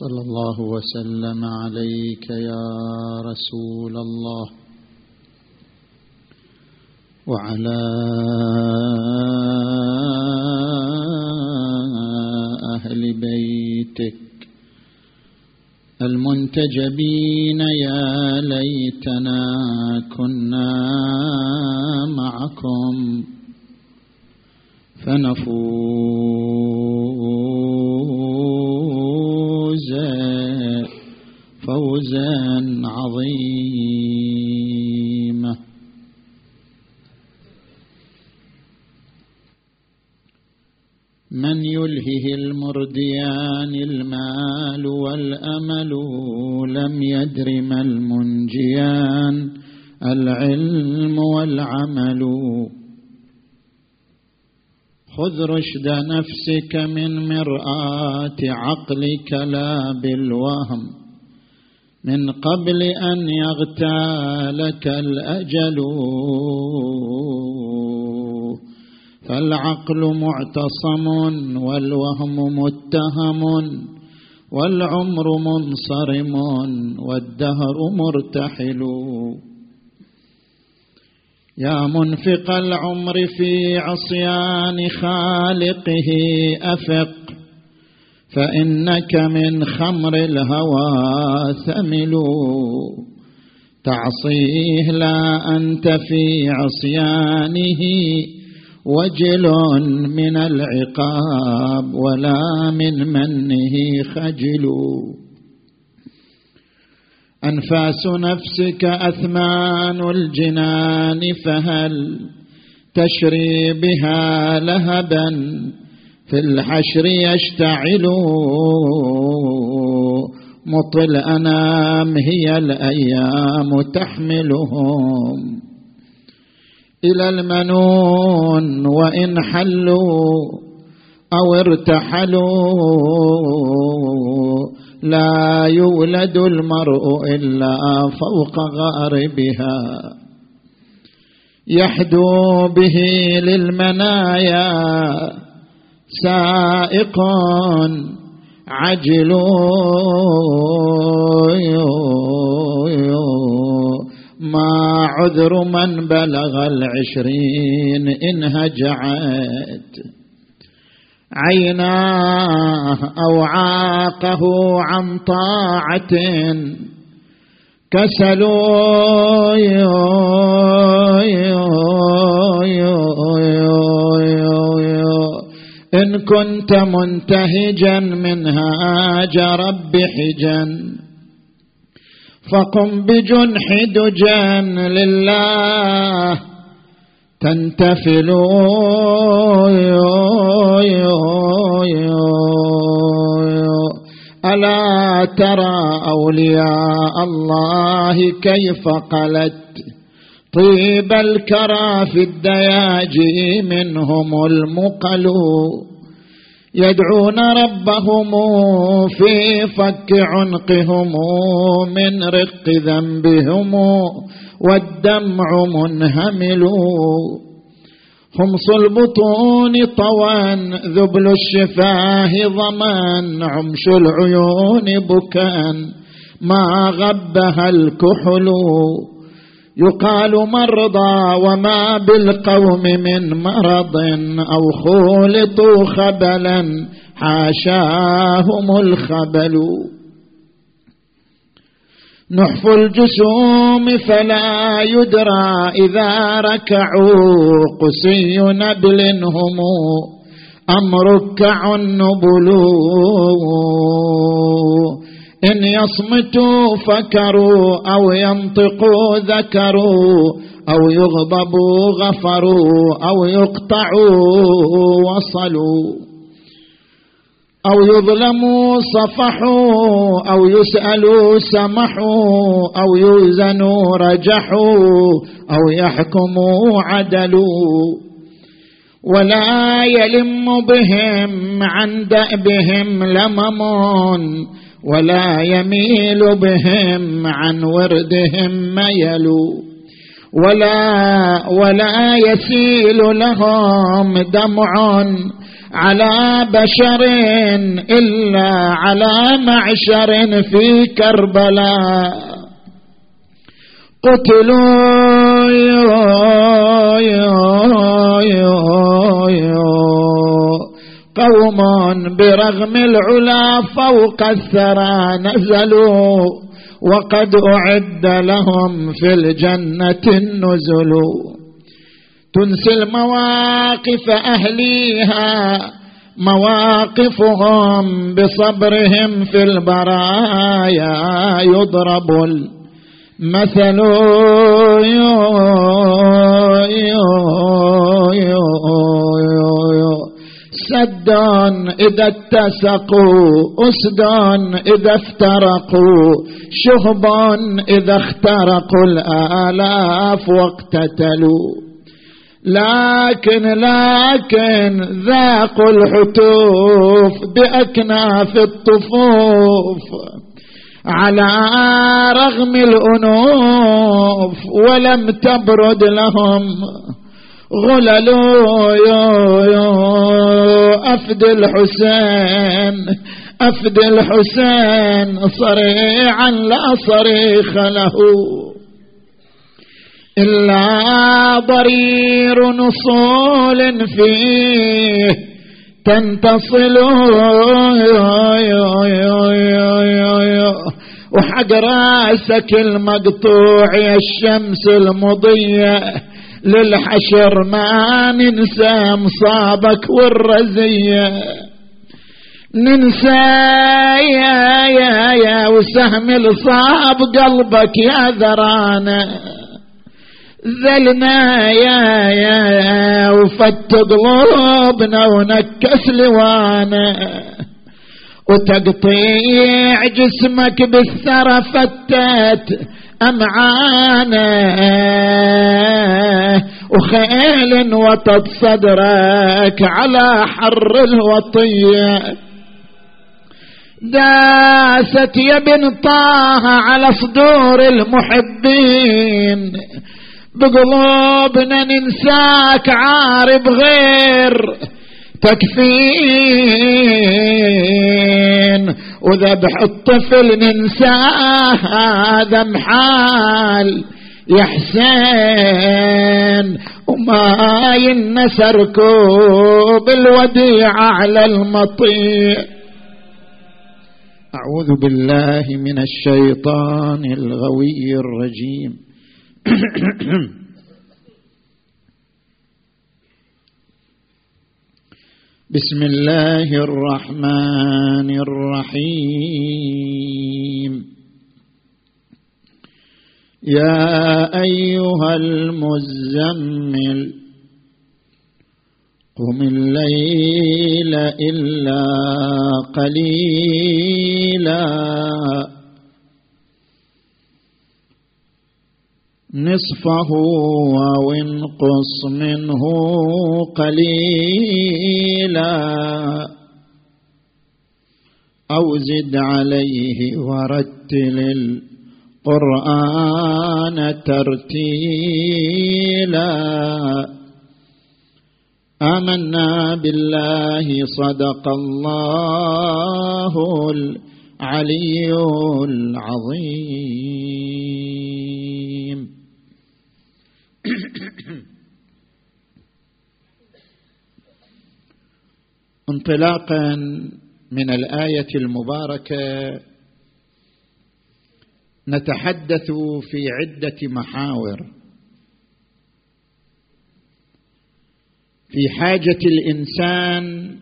صلى الله وسلم عليك يا رسول الله وعلى أهل بيتك المنتجبين يا ليتنا كنا معكم فنفوز من يلهه المرديان المال والأمل لم يدر ما المنجيان العلم والعمل. خذ رشد نفسك من مرآة عقلك لا بالوهم من قبل أن يغتالك الأجل فالعقل معتصم والوهم متهم والعمر منصرم والدهر مرتحل. يا منفق العمر في عصيان خالقه أفق فإنك من خمر الهوى ثمل. تعصيه لا أنت في عصيانه وجل من العقاب ولا من منه خجل. أنفاس نفسك أثمان الجنان فهل تشري بها لهبا؟ في الحشر يشتعل مطل الانام هي الأيام تحملهم. إلى المنون وإن حلوا أو ارتحلوا لا يولد المرء إلا فوق غاربها. يحدو به للمنايا سائق عجل. ما عذر من بلغ العشرين إن هجعت. عيناه أو عاقه عن طاعة كسلوا إن كنت منتهجا منهاج رب حجا فقم بجنح دجا لله. تنتفل ألا ترى أولياء الله كيف قلت؟ طيب الكرى في الدياجي منهم المقل يدعون ربهم في فك عنقهم من رق ذنبهم والدمع منهمل. خمص البطون طوان ذبل الشفاه ضمان عمش العيون بكان. ما غبها الكحل. يقال مرضى وما بالقوم من مرض أو خولطوا خبلا حاشاهم الخبل. نحف الجسوم فلا يدرى إذا ركعوا قسي نبل هم أم ركع النبلو إن يصمتوا فكروا أو ينطقوا ذكروا أو يغضبوا غفروا أو يقطعوا وصلوا أو يظلموا صفحوا أو يسألوا سمحوا أو يوزنوا رجحوا أو يحكموا عدلوا ولا يلم بهم عن دأبهم لمم ولا يميل بهم عن وردهم ميل ولا ولا يسيل لهم دمع على بشر إلا على معشر في كربلاء. قتلوا قوم برغم العلا فوق الثرى نزلوا وقد أعد لهم في الجنة النزل. تنسي المواقف أهليها مواقفهم بصبرهم في البرايا يضرب المثل. يو يو يو سد إذا اتسقوا أسد إذا افترقوا شهب إذا اخترقوا الآلاف واقتتلوا. لكن لكن ذاقوا الحتوف بأكناف الطفوف. على رغم الأنوف ولم تبرد لهم. غللوا يو يو. أفد الحسين أفد الحسين صريعا لا صريخ له. إلا ضرير نصول فيه تنتصل. وحق رأسك المقطوع يا الشمس المضية. للحشر ما ننسى مصابك والرزية. ننسى يا يا يا وسهم الصاب قلبك يا ذرانا ذلنا يا يا وفت قلوبنا ونكس لوانا. وتقطيع جسمك بالثرى فتت أمعانا وخيل وطد صدرك على حر الوطية. داست يا بن طه على صدور المحبين. بقلوبنا ننساك عارب غير. تكفين وذبح الطفل ننساه هذا محال يا حسين وما ينسى ركوب الوديعة على المطيع. أعوذ بالله من الشيطان الغوي الرجيم. بسم الله الرحمن الرحيم. يا أيها المزمل قم الليل إلا قليلا. نصفه أو انقص منه قليلا. أو زد عليه ورتل القرآن ترتيلا. آمنا بالله صدق الله العلي العظيم. انطلاقا من الآية المباركة نتحدث في عدة محاور. في حاجة الإنسان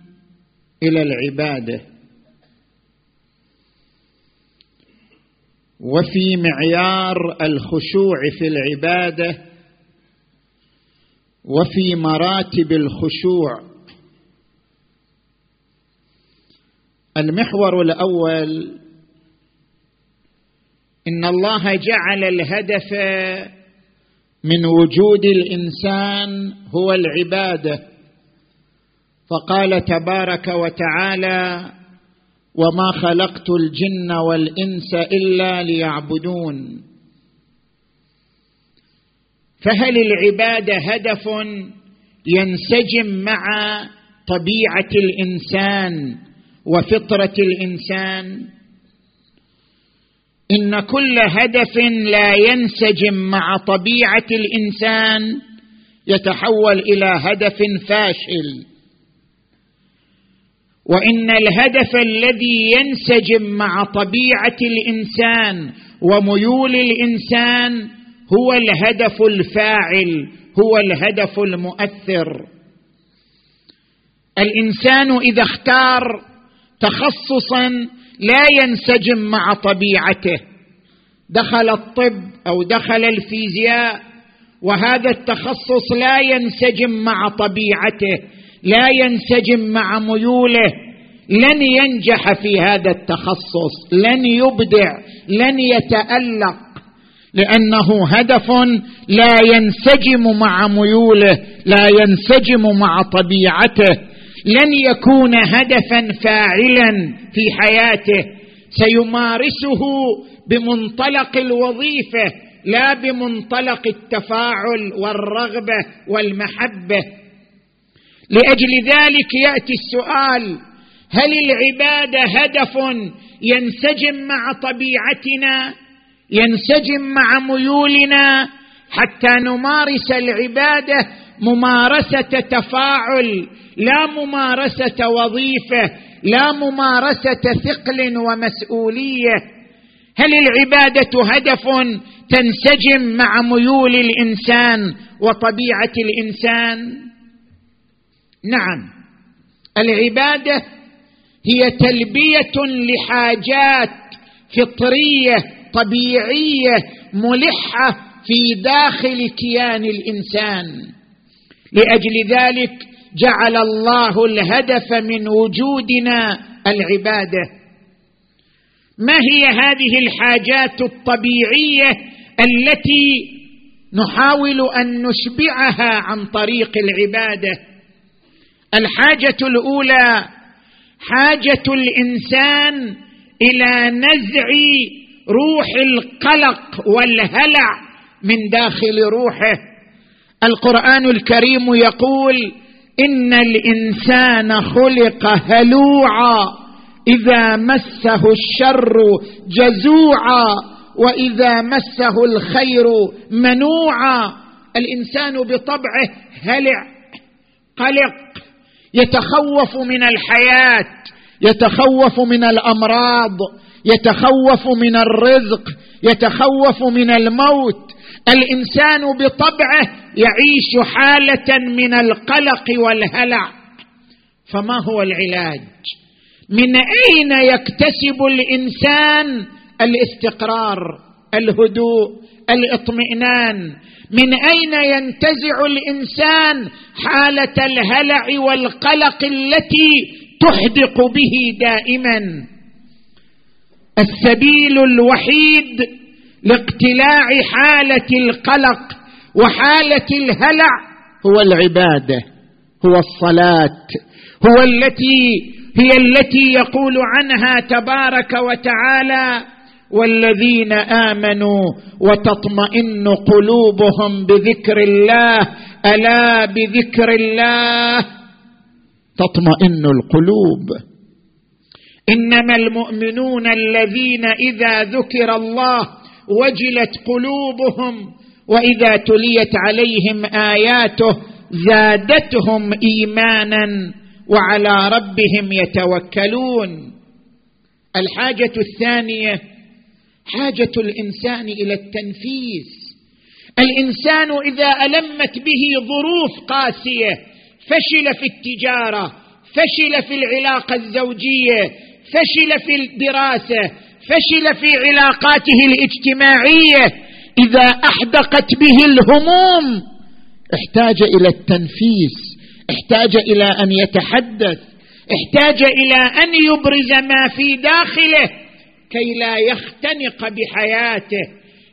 إلى العبادة وفي معيار الخشوع في العبادة وفي مراتب الخشوع. المحور الأول إن الله جعل الهدف من وجود الإنسان هو العبادة. فقال تبارك وتعالى وما خلقت الجن والإنس إلا ليعبدون فهل العباده هدف ينسجم مع طبيعة الإنسان وفطرة الإنسان؟ إن كل هدف لا ينسجم مع طبيعة الإنسان يتحول إلى هدف فاشل. وإن الهدف الذي ينسجم مع طبيعة الإنسان وميول الإنسان هو الهدف الفاعل هو الهدف المؤثر. الإنسان إذا اختار تخصصا لا ينسجم مع طبيعته. دخل الطب أو دخل الفيزياء وهذا التخصص لا ينسجم مع طبيعته لا ينسجم مع ميوله. لن ينجح في هذا التخصص لن يبدع لن يتألق. لأنه هدف لا ينسجم مع ميوله لا ينسجم مع طبيعته. لن يكون هدفا فاعلا في حياته. سيمارسه بمنطلق الوظيفة لا بمنطلق التفاعل والرغبة والمحبة. لأجل ذلك يأتي السؤال هل العباده هدف ينسجم مع طبيعتنا؟ ينسجم مع ميولنا حتى نمارس العبادة ممارسة تفاعل لا ممارسة وظيفة لا ممارسة ثقل ومسؤولية. هل العبادة هدف تنسجم مع ميول الإنسان وطبيعة الإنسان؟ نعم. العبادة هي تلبية لحاجات فطرية طبيعية ملحة في داخل كيان الإنسان. لأجل ذلك جعل الله الهدف من وجودنا العبادة. ما هي هذه الحاجات الطبيعية التي نحاول أن نشبعها عن طريق العبادة؟ الحاجة الأولى حاجة الإنسان إلى نزع روح القلق والهلع من داخل روحه. القرآن الكريم يقول إن الإنسان خلق هلوعا إذا مسه الشر جزوعا وإذا مسه الخير منوعا. الإنسان بطبعه هلع قلق يتخوف من الحياة يتخوف من الأمراض يتخوف من الرزق يتخوف من الموت. الإنسان بطبعه يعيش حالة من القلق والهلع. فما هو العلاج؟ من أين يكتسب الإنسان الاستقرار الهدوء الاطمئنان؟ من أين ينتزع الإنسان حالة الهلع والقلق التي تحدق به دائما؟ السبيل الوحيد لاقتلاع حالة القلق وحالة الهلع هو العبادة هو الصلاة هو التي هي التي يقول عنها تبارك وتعالى والذين آمنوا وتطمئن قلوبهم بذكر الله ألا بذكر الله؟ تطمئن القلوب. إنما المؤمنون الذين إذا ذكر الله وجلت قلوبهم وإذا تليت عليهم آياته زادتهم إيمانا وعلى ربهم يتوكلون. الحاجة الثانية حاجة الإنسان إلى التنفيس الإنسان إذا ألمت به ظروف قاسية فشل في التجارة فشل في العلاقة الزوجية فشل في الدراسة فشل في علاقاته الاجتماعية. إذا أحدقت به الهموم احتاج إلى التنفيس احتاج إلى أن يتحدث احتاج إلى أن يبرز ما في داخله. كي لا يختنق بحياته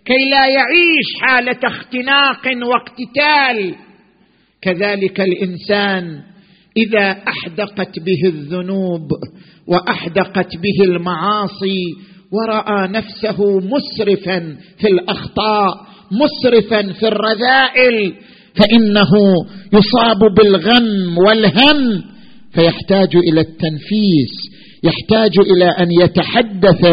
كي لا يعيش حالة اختناق واقتتال. كذلك الإنسان إذا أحدقت به الذنوب وأحدقت به المعاصي ورأى نفسه مسرفا في الأخطاء مسرفا في الرذائل فإنه يصاب بالغم والهم فيحتاج إلى التنفيس يحتاج إلى أن يتحدث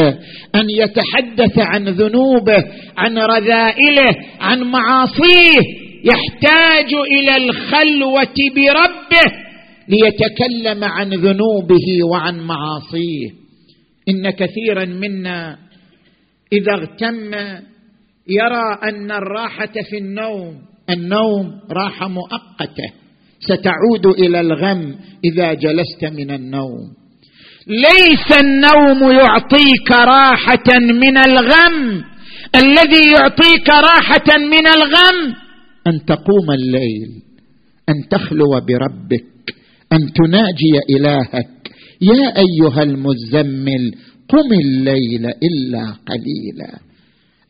أن يتحدث عن ذنوبه عن رذائله عن معاصيه يحتاج إلى الخلوة بربه. ليتكلم عن ذنوبه وعن معاصيه. إن كثيرا منا إذا اغتم يرى أن الراحة في النوم النوم راحة مؤقتة ستعود إلى الغم إذا جلست من النوم. ليس النوم يعطيك راحة من الغم الذي يعطيك راحة من الغم أن تقوم الليل أن تخلو بربك. أن تناجي إلهك. يا أيها المزمل قم الليل إلا قليلا.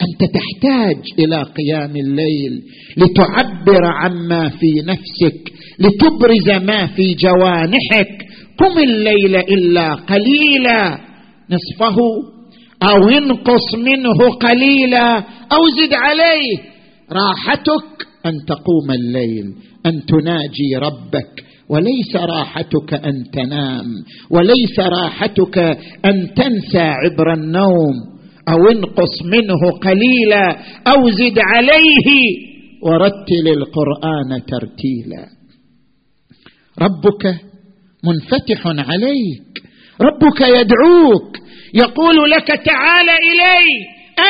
أنت تحتاج إلى قيام الليل لتعبر عما في نفسك لتبرز ما في جوانحك. قم الليل إلا قليلا. نصفه أو انقص منه قليلا. أو زد عليه. راحتك أن تقوم الليل أن تناجي ربك. وليس راحتك أن تنام وليس راحتك أن تنسى عبر النوم أو انقص منه قليلا أو زد عليه ورتل القرآن ترتيلا. ربك منفتح عليك ربك يدعوك يقول لك تعال إلي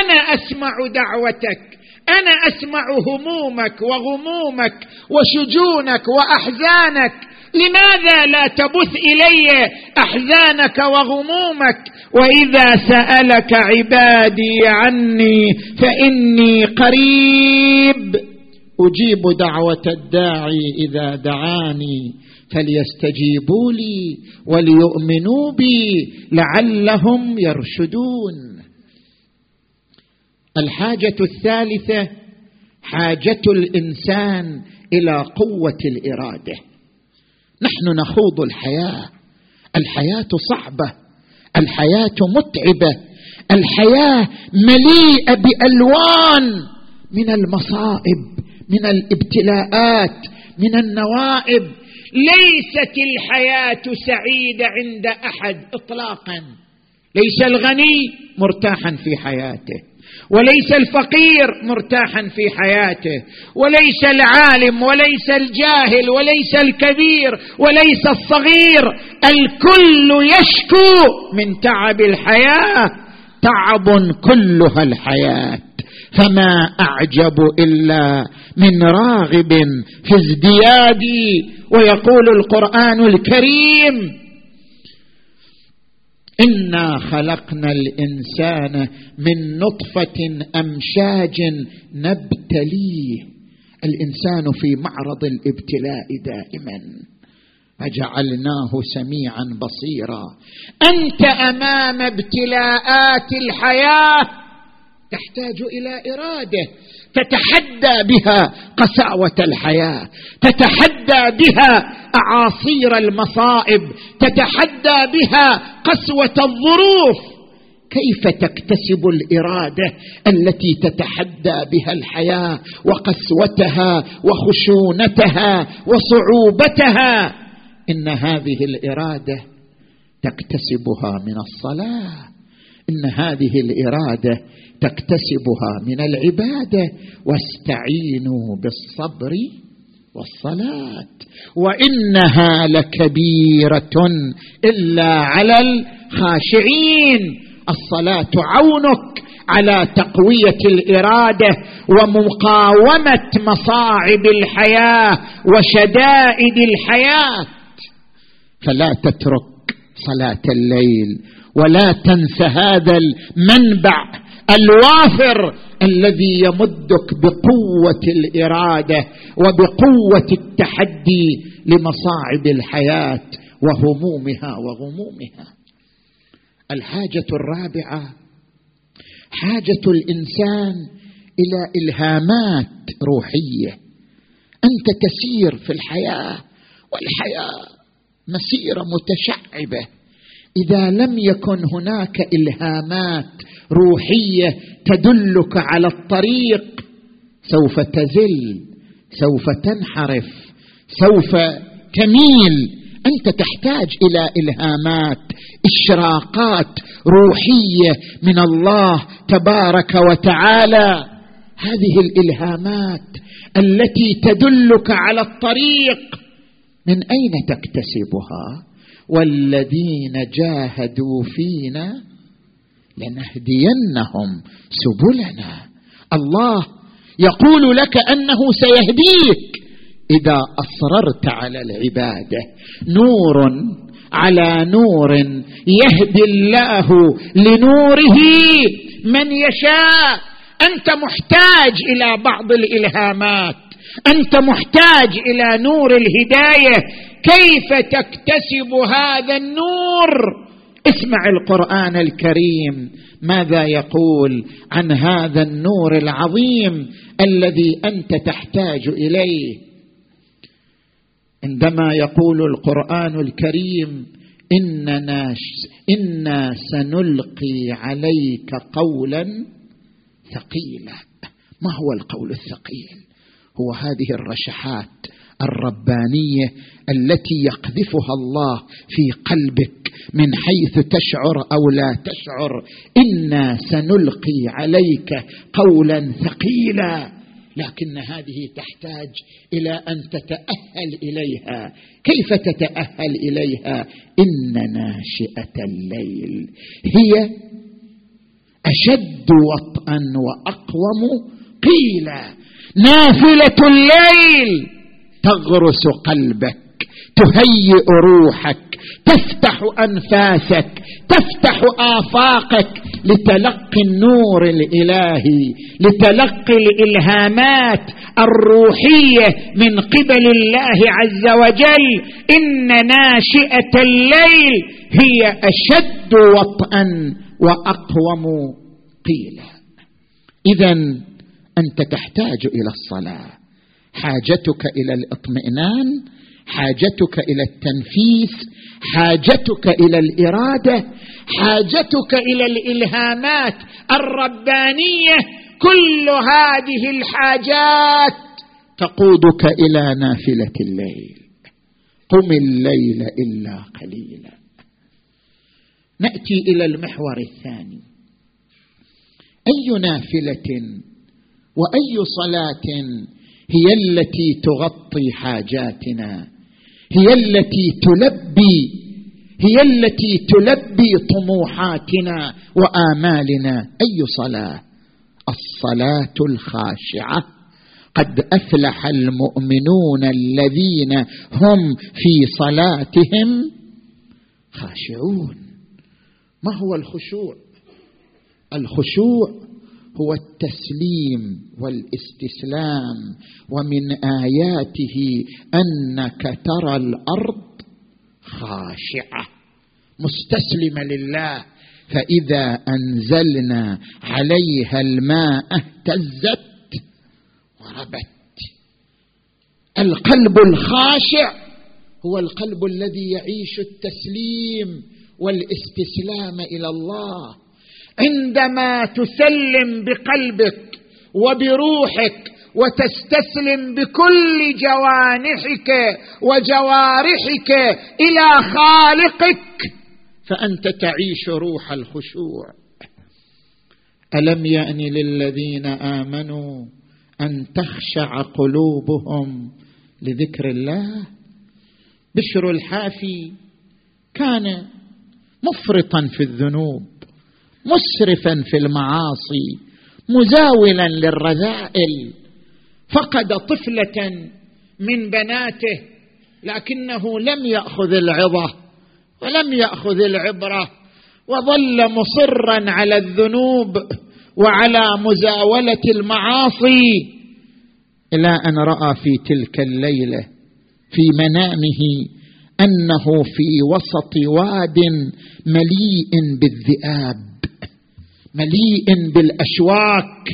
أنا أسمع دعوتك أنا أسمع همومك وغمومك وشجونك وأحزانك لماذا لا تبث إلي أحزانك وغمومك؟ وإذا سألك عبادي عني فإني قريب. أجيب دعوة الداعي إذا دعاني فليستجيبوا لي وليؤمنوا بي لعلهم يرشدون. الحاجة الثالثة حاجة الإنسان إلى قوة الإرادة. نحن نخوض الحياة. الحياة صعبة. الحياة متعبة. الحياة مليئة بألوان من المصائب من الابتلاءات من النوائب. ليست الحياة سعيدة عند أحد اطلاقا. ليس الغني مرتاحا في حياته. وليس الفقير مرتاحا في حياته وليس العالم وليس الجاهل وليس الكبير وليس الصغير الكل يشكو من تعب الحياة تعب كلها الحياة. فما أعجب إلا من راغب في ازدياد ويقول القرآن الكريم انا خلقنا الانسان من نطفه امشاج نبتليه. الإنسان في معرض الابتلاء دائما. فجعلناه سميعا بصيرا. أنت أمام ابتلاءات الحياة. تحتاج إلى إرادة. تتحدى بها قساوة الحياة تتحدى بها أعاصير المصائب تتحدى بها قسوة الظروف. كيف تكتسب الإرادة التي تتحدى بها الحياة وقسوتها وخشونتها وصعوبتها؟ إن هذه الإرادة تكتسبها من الصلاة. إن هذه الإرادة تكتسبها من العبادة واستعينوا بالصبر والصلاة وإنها لكبيرة إلا على الخاشعين. الصلاة عونك على تقوية الإرادة ومقاومة مصاعب الحياة وشدائد الحياة. فلا تترك صلاة الليل ولا تنس هذا المنبع الوافر الذي يمدك بقوة الإرادة وبقوة التحدي لمصاعب الحياة وهمومها وغمومها. الحاجة الرابعة حاجة الإنسان إلى إلهامات روحية. أنت تسير في الحياة والحياة مسيرة متشعبة. إذا لم يكن هناك إلهامات روحية تدلك على الطريق سوف تزل سوف تنحرف سوف تميل. أنت تحتاج إلى إلهامات إشراقات روحية من الله تبارك وتعالى. هذه الإلهامات التي تدلك على الطريق من أين تكتسبها؟ والذين جاهدوا فينا لنهدينهم سبلنا. الله يقول لك أنه سيهديك إذا أصررت على العبادة. نور على نور يهدي الله لنوره من يشاء. أنت محتاج إلى بعض الإلهامات. أنت محتاج إلى نور الهداية. كيف تكتسب هذا النور؟ اسمع القرآن الكريم. ماذا يقول عن هذا النور العظيم الذي أنت تحتاج إليه؟ عندما يقول القرآن الكريم إننا إنا سنلقي عليك قولا ثقيلا. ما هو القول الثقيل؟ هو هذه الرشحات الربانية التي يقذفها الله في قلبك من حيث تشعر أو لا تشعر. إنا سنلقي عليك قولا ثقيلا. لكن هذه تحتاج إلى أن تتأهل إليها. كيف تتأهل إليها؟ ان ناشئة الليل. هي أشد وطئا وأقوم قيلا. نافلة الليل تغرس قلبك. تهيئ روحك تفتح أنفاسك تفتح آفاقك لتلقي النور الإلهي لتلقي الإلهامات الروحية من قبل الله عز وجل. إن ناشئة الليل هي أشد وطئا وأقوم قيلا. اذا أنت تحتاج إلى الصلاة. حاجتك إلى الاطمئنان حاجتك إلى التنفيذ حاجتك إلى الإرادة حاجتك إلى الإلهامات الربانية كل هذه الحاجات تقودك إلى نافلة الليل. قم الليل إلا قليلا. نأتي إلى المحور الثاني. أي نافلة وأي صلاة هي التي تغطي حاجاتنا؟ هي التي تلبي هي التي تلبي طموحاتنا وآمالنا. أي صلاة؟ الصلاة الخاشعة. قد أفلح المؤمنون الذين هم في صلاتهم خاشعون. ما هو الخشوع؟ الخشوع هو التسليم والاستسلام ومن آياته أنك ترى الأرض خاشعة مستسلمة لله. فإذا أنزلنا عليها الماء اهتزت وربت. القلب الخاشع هو القلب الذي يعيش التسليم والاستسلام إلى الله. عندما تسلم بقلبك وبروحك وتستسلم بكل جوانحك وجوارحك إلى خالقك فأنت تعيش روح الخشوع. ألم يان للذين آمنوا أن تخشع قلوبهم لذكر الله؟ بشر الحافي كان مفرطا في الذنوب. مسرفا في المعاصي مزاولا للرذائل. فقد طفلة من بناته لكنه لم يأخذ العظة ولم يأخذ العبرة وظل مصرا على الذنوب وعلى مزاولة المعاصي. إلى أن رأى في تلك الليلة في منامه أنه في وسط واد مليء بالذئاب. مليء بالأشواك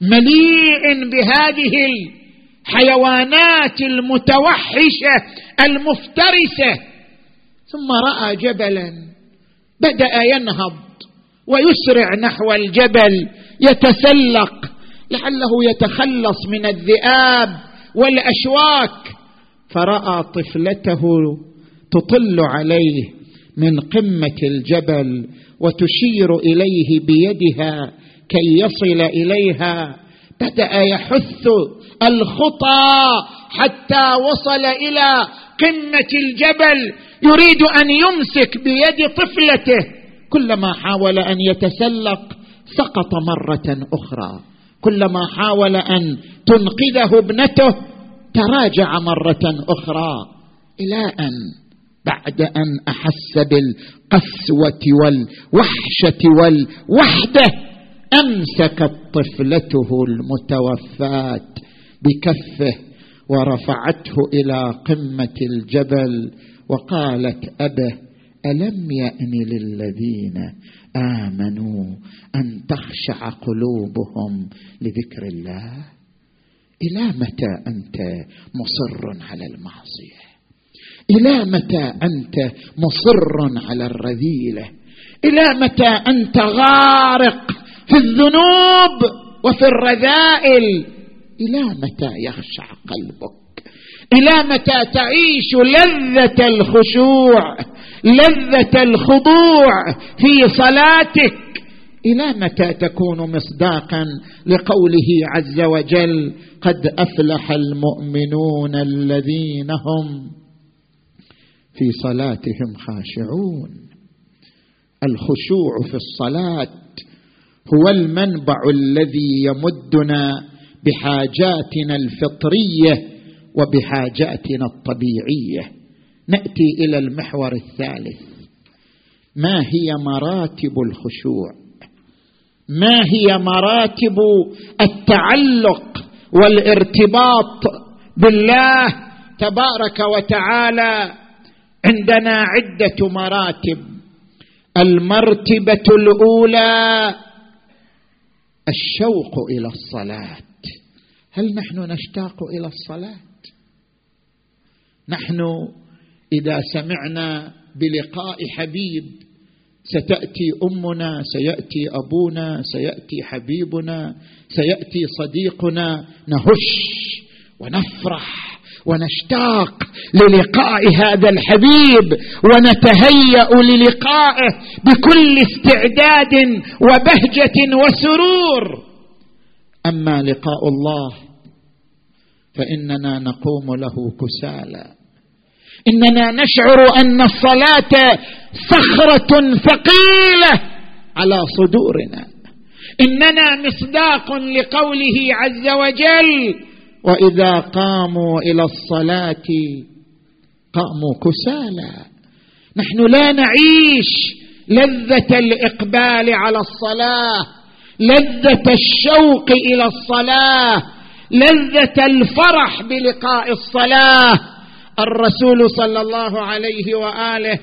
مليء بهذه الحيوانات المتوحشة المفترسة. ثم رأى جبلا بدأ ينهض ويسرع نحو الجبل يتسلق لعله يتخلص من الذئاب والأشواك. فرأى طفلته تطل عليه. من قمة الجبل وتشير إليه بيدها كي يصل إليها. بدأ يحث الخطى حتى وصل إلى قمة الجبل. يريد أن يمسك بيد طفلته. كلما حاول أن يتسلق سقط مرة أخرى. كلما حاول أن تنقذه ابنته تراجع مرة أخرى. إلى أن بعد أن أحس بالقسوة والوحشة والوحدة امسكت طفلته المتوفاة بكفه ورفعته إلى قمة الجبل وقالت ابه ألم يأن للذين آمنوا أن تخشع قلوبهم لذكر الله؟ إلى متى أنت مصر على المعصية؟ إلى متى أنت مصر على الرذيلة؟ إلى متى أنت غارق في الذنوب وفي الرذائل؟ إلى متى يخشع قلبك؟ إلى متى تعيش لذة الخشوع لذة الخضوع في صلاتك؟ إلى متى تكون مصداقا لقوله عز وجل قد أفلح المؤمنون الذين هم في صلاتهم خاشعون. الخشوع في الصلاة هو المنبع الذي يمدنا بحاجاتنا الفطرية وبحاجاتنا الطبيعية. نأتي إلى المحور الثالث. ما هي مراتب الخشوع؟ ما هي مراتب التعلق والارتباط بالله تبارك وتعالى عندنا عدة مراتب. المرتبة الأولى الشوق إلى الصلاة. هل نحن نشتاق إلى الصلاة؟ نحن إذا سمعنا بلقاء حبيب ستأتي أمنا سيأتي أبونا سيأتي حبيبنا سيأتي صديقنا نهش ونفرح. ونشتاق للقاء هذا الحبيب ونتهيأ للقائه بكل استعداد وبهجة وسرور. أما لقاء الله فإننا نقوم له كسالى. إننا نشعر أن الصلاة صخرة ثقيلة على صدورنا. إننا مصداق لقوله عز وجل وإذا قاموا إلى الصلاة قاموا كسالى نحن لا نعيش لذة الإقبال على الصلاة لذة الشوق إلى الصلاة لذة الفرح بلقاء الصلاة. الرسول صلى الله عليه وآله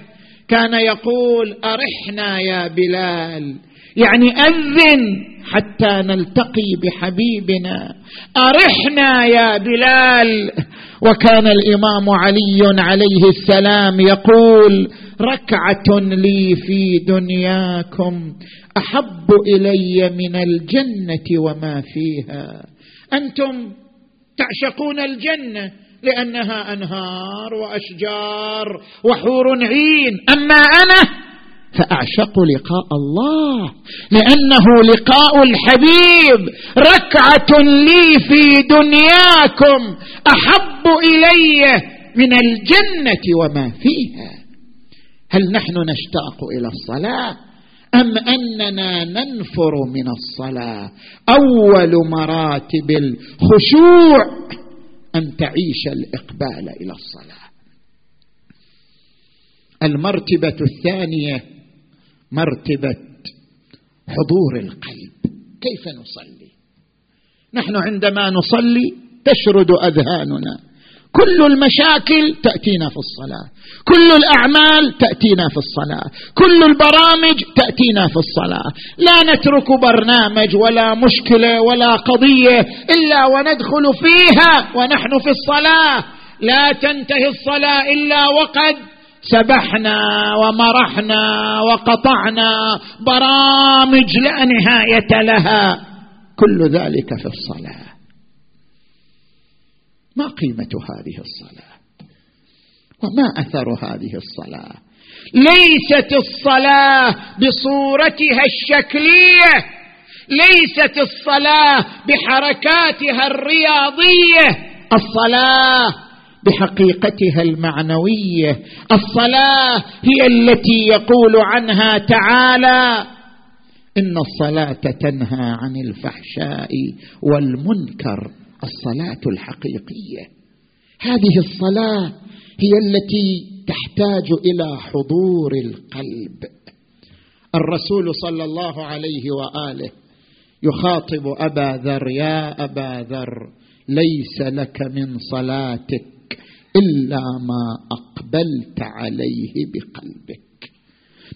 كان يقول أرحنا يا بلال يعني أذن حتى نلتقي بحبيبنا. أرحنا يا بلال. وكان الإمام علي عليه السلام يقول ركعة لي في دنياكم أحب إلي من الجنة وما فيها. أنتم تعشقون الجنة لأنها أنهار وأشجار وحور عين. أما أنا فأعشق لقاء الله لأنه لقاء الحبيب ركعة لي في دنياكم أحب إلي من الجنة وما فيها. هل نحن نشتاق إلى الصلاة؟ أم أننا ننفر من الصلاة؟ أول مراتب الخشوع أن تعيش الإقبال إلى الصلاة. المرتبة الثانية مرتبة حضور القلب. كيف نصلي؟ نحن عندما نصلي تشرد أذهاننا. كل المشاكل تأتينا في الصلاة. كل الأعمال تأتينا في الصلاة. كل البرامج تأتينا في الصلاة. لا نترك برنامج ولا مشكلة ولا قضية إلا وندخل فيها ونحن في الصلاة. لا تنتهي الصلاة إلا وقد سبحنا ومرحنا وقطعنا برامج لا نهاية لها. كل ذلك في الصلاة. ما قيمة هذه الصلاة؟ وما أثر هذه الصلاة؟ ليست الصلاة بصورتها الشكلية. ليست الصلاة بحركاتها الرياضية. الصلاة بحقيقتها المعنوية. الصلاة هي التي يقول عنها تعالى إن الصلاة تنهى عن الفحشاء والمنكر الصلاة الحقيقية. هذه الصلاة هي التي تحتاج إلى حضور القلب. الرسول صلى الله عليه وآله يخاطب أبا ذر يا أبا ذر ليس لك من صلاتك إلا ما أقبلت عليه بقلبك.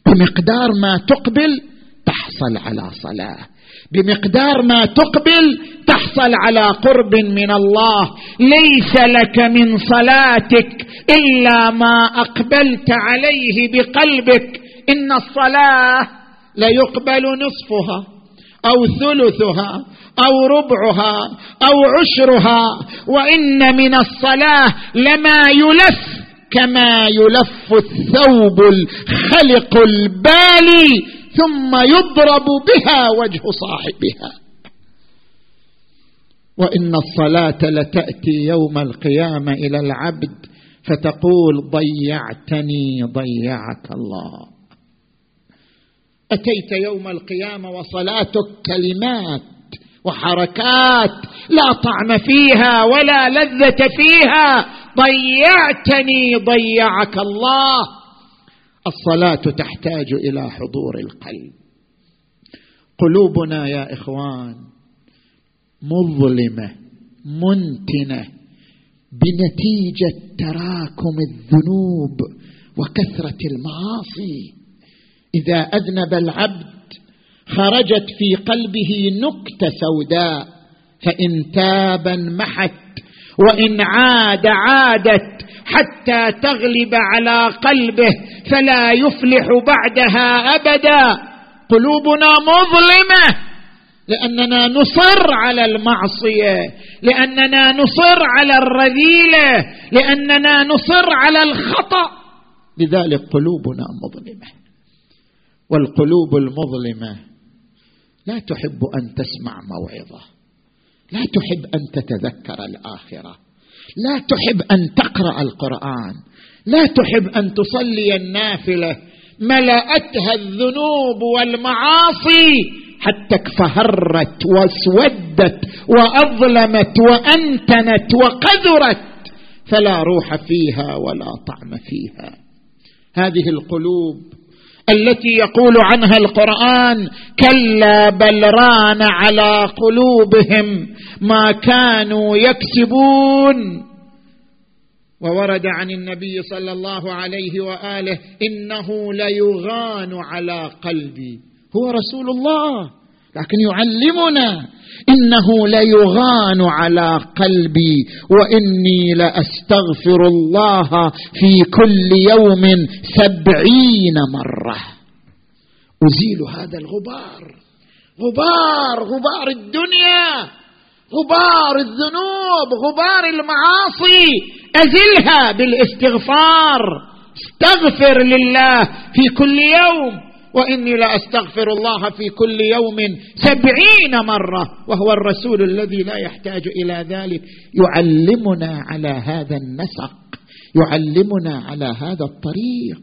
بمقدار ما تقبل تحصل على صلاة. بمقدار ما تقبل تحصل على قرب من الله. ليس لك من صلاتك إلا ما أقبلت عليه بقلبك. إن الصلاة ليقبل نصفها. أو ثلثها أو ربعها أو عشرها وإن من الصلاة لما يلف كما يلف الثوب الخلق البالي ثم يضرب بها وجه صاحبها. وإن الصلاة لتأتي يوم القيامة إلى العبد فتقول ضيعتني ضيعك الله. أتيت يوم القيامة وصلاتك كلمات وحركات لا طعم فيها ولا لذة فيها. ضيعتني ضيعك الله. الصلاة تحتاج إلى حضور القلب. قلوبنا يا إخوان مظلمة منتنة بنتيجة تراكم الذنوب وكثرة المعاصي. إذا أذنب العبد خرجت في قلبه نكتة سوداء فإن تاب انمحت وإن عاد عادت حتى تغلب على قلبه فلا يفلح بعدها أبدا. قلوبنا مظلمة لأننا نصر على المعصية لأننا نصر على الرذيلة لأننا نصر على الخطأ. لذلك قلوبنا مظلمة. والقلوب المظلمة. لا تحب أن تسمع موعظة. لا تحب أن تتذكر الآخرة. لا تحب أن تقرأ القرآن. لا تحب أن تصلي النافلة. ملأتها الذنوب والمعاصي حتى اكفهرت واسودت وأظلمت وأنتنت وقذرت. فلا روح فيها ولا طعم فيها. هذه القلوب التي يقول عنها القرآن كلا بل ران على قلوبهم ما كانوا يكسبون. وورد عن النبي صلى الله عليه وآله إنه ليغان على قلبي. هو رسول الله لكن يعلمنا إنه ليغان على قلبي وإني لأستغفر الله في كل يوم سبعين مرة. أزيل هذا الغبار. غبار غبار الدنيا. غبار الذنوب غبار المعاصي. أزلها بالإستغفار. استغفر لله في كل يوم. وإني لاستغفر الله في كل يوم سبعين مرة وهو الرسول الذي لا يحتاج إلى ذلك. يعلمنا على هذا النسق يعلمنا على هذا الطريق.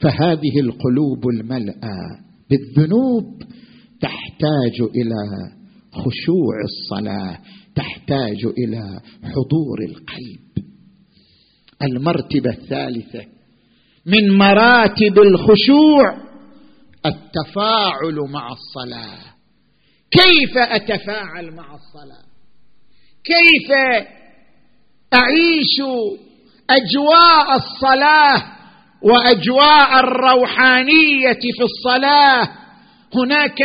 فهذه القلوب الملأى بالذنوب تحتاج إلى خشوع الصلاة تحتاج إلى حضور القلب. المرتبة الثالثة من مراتب الخشوع التفاعل مع الصلاة. كيف أتفاعل مع الصلاة؟ كيف أعيش أجواء الصلاة وأجواء الروحانية في الصلاة؟ هناك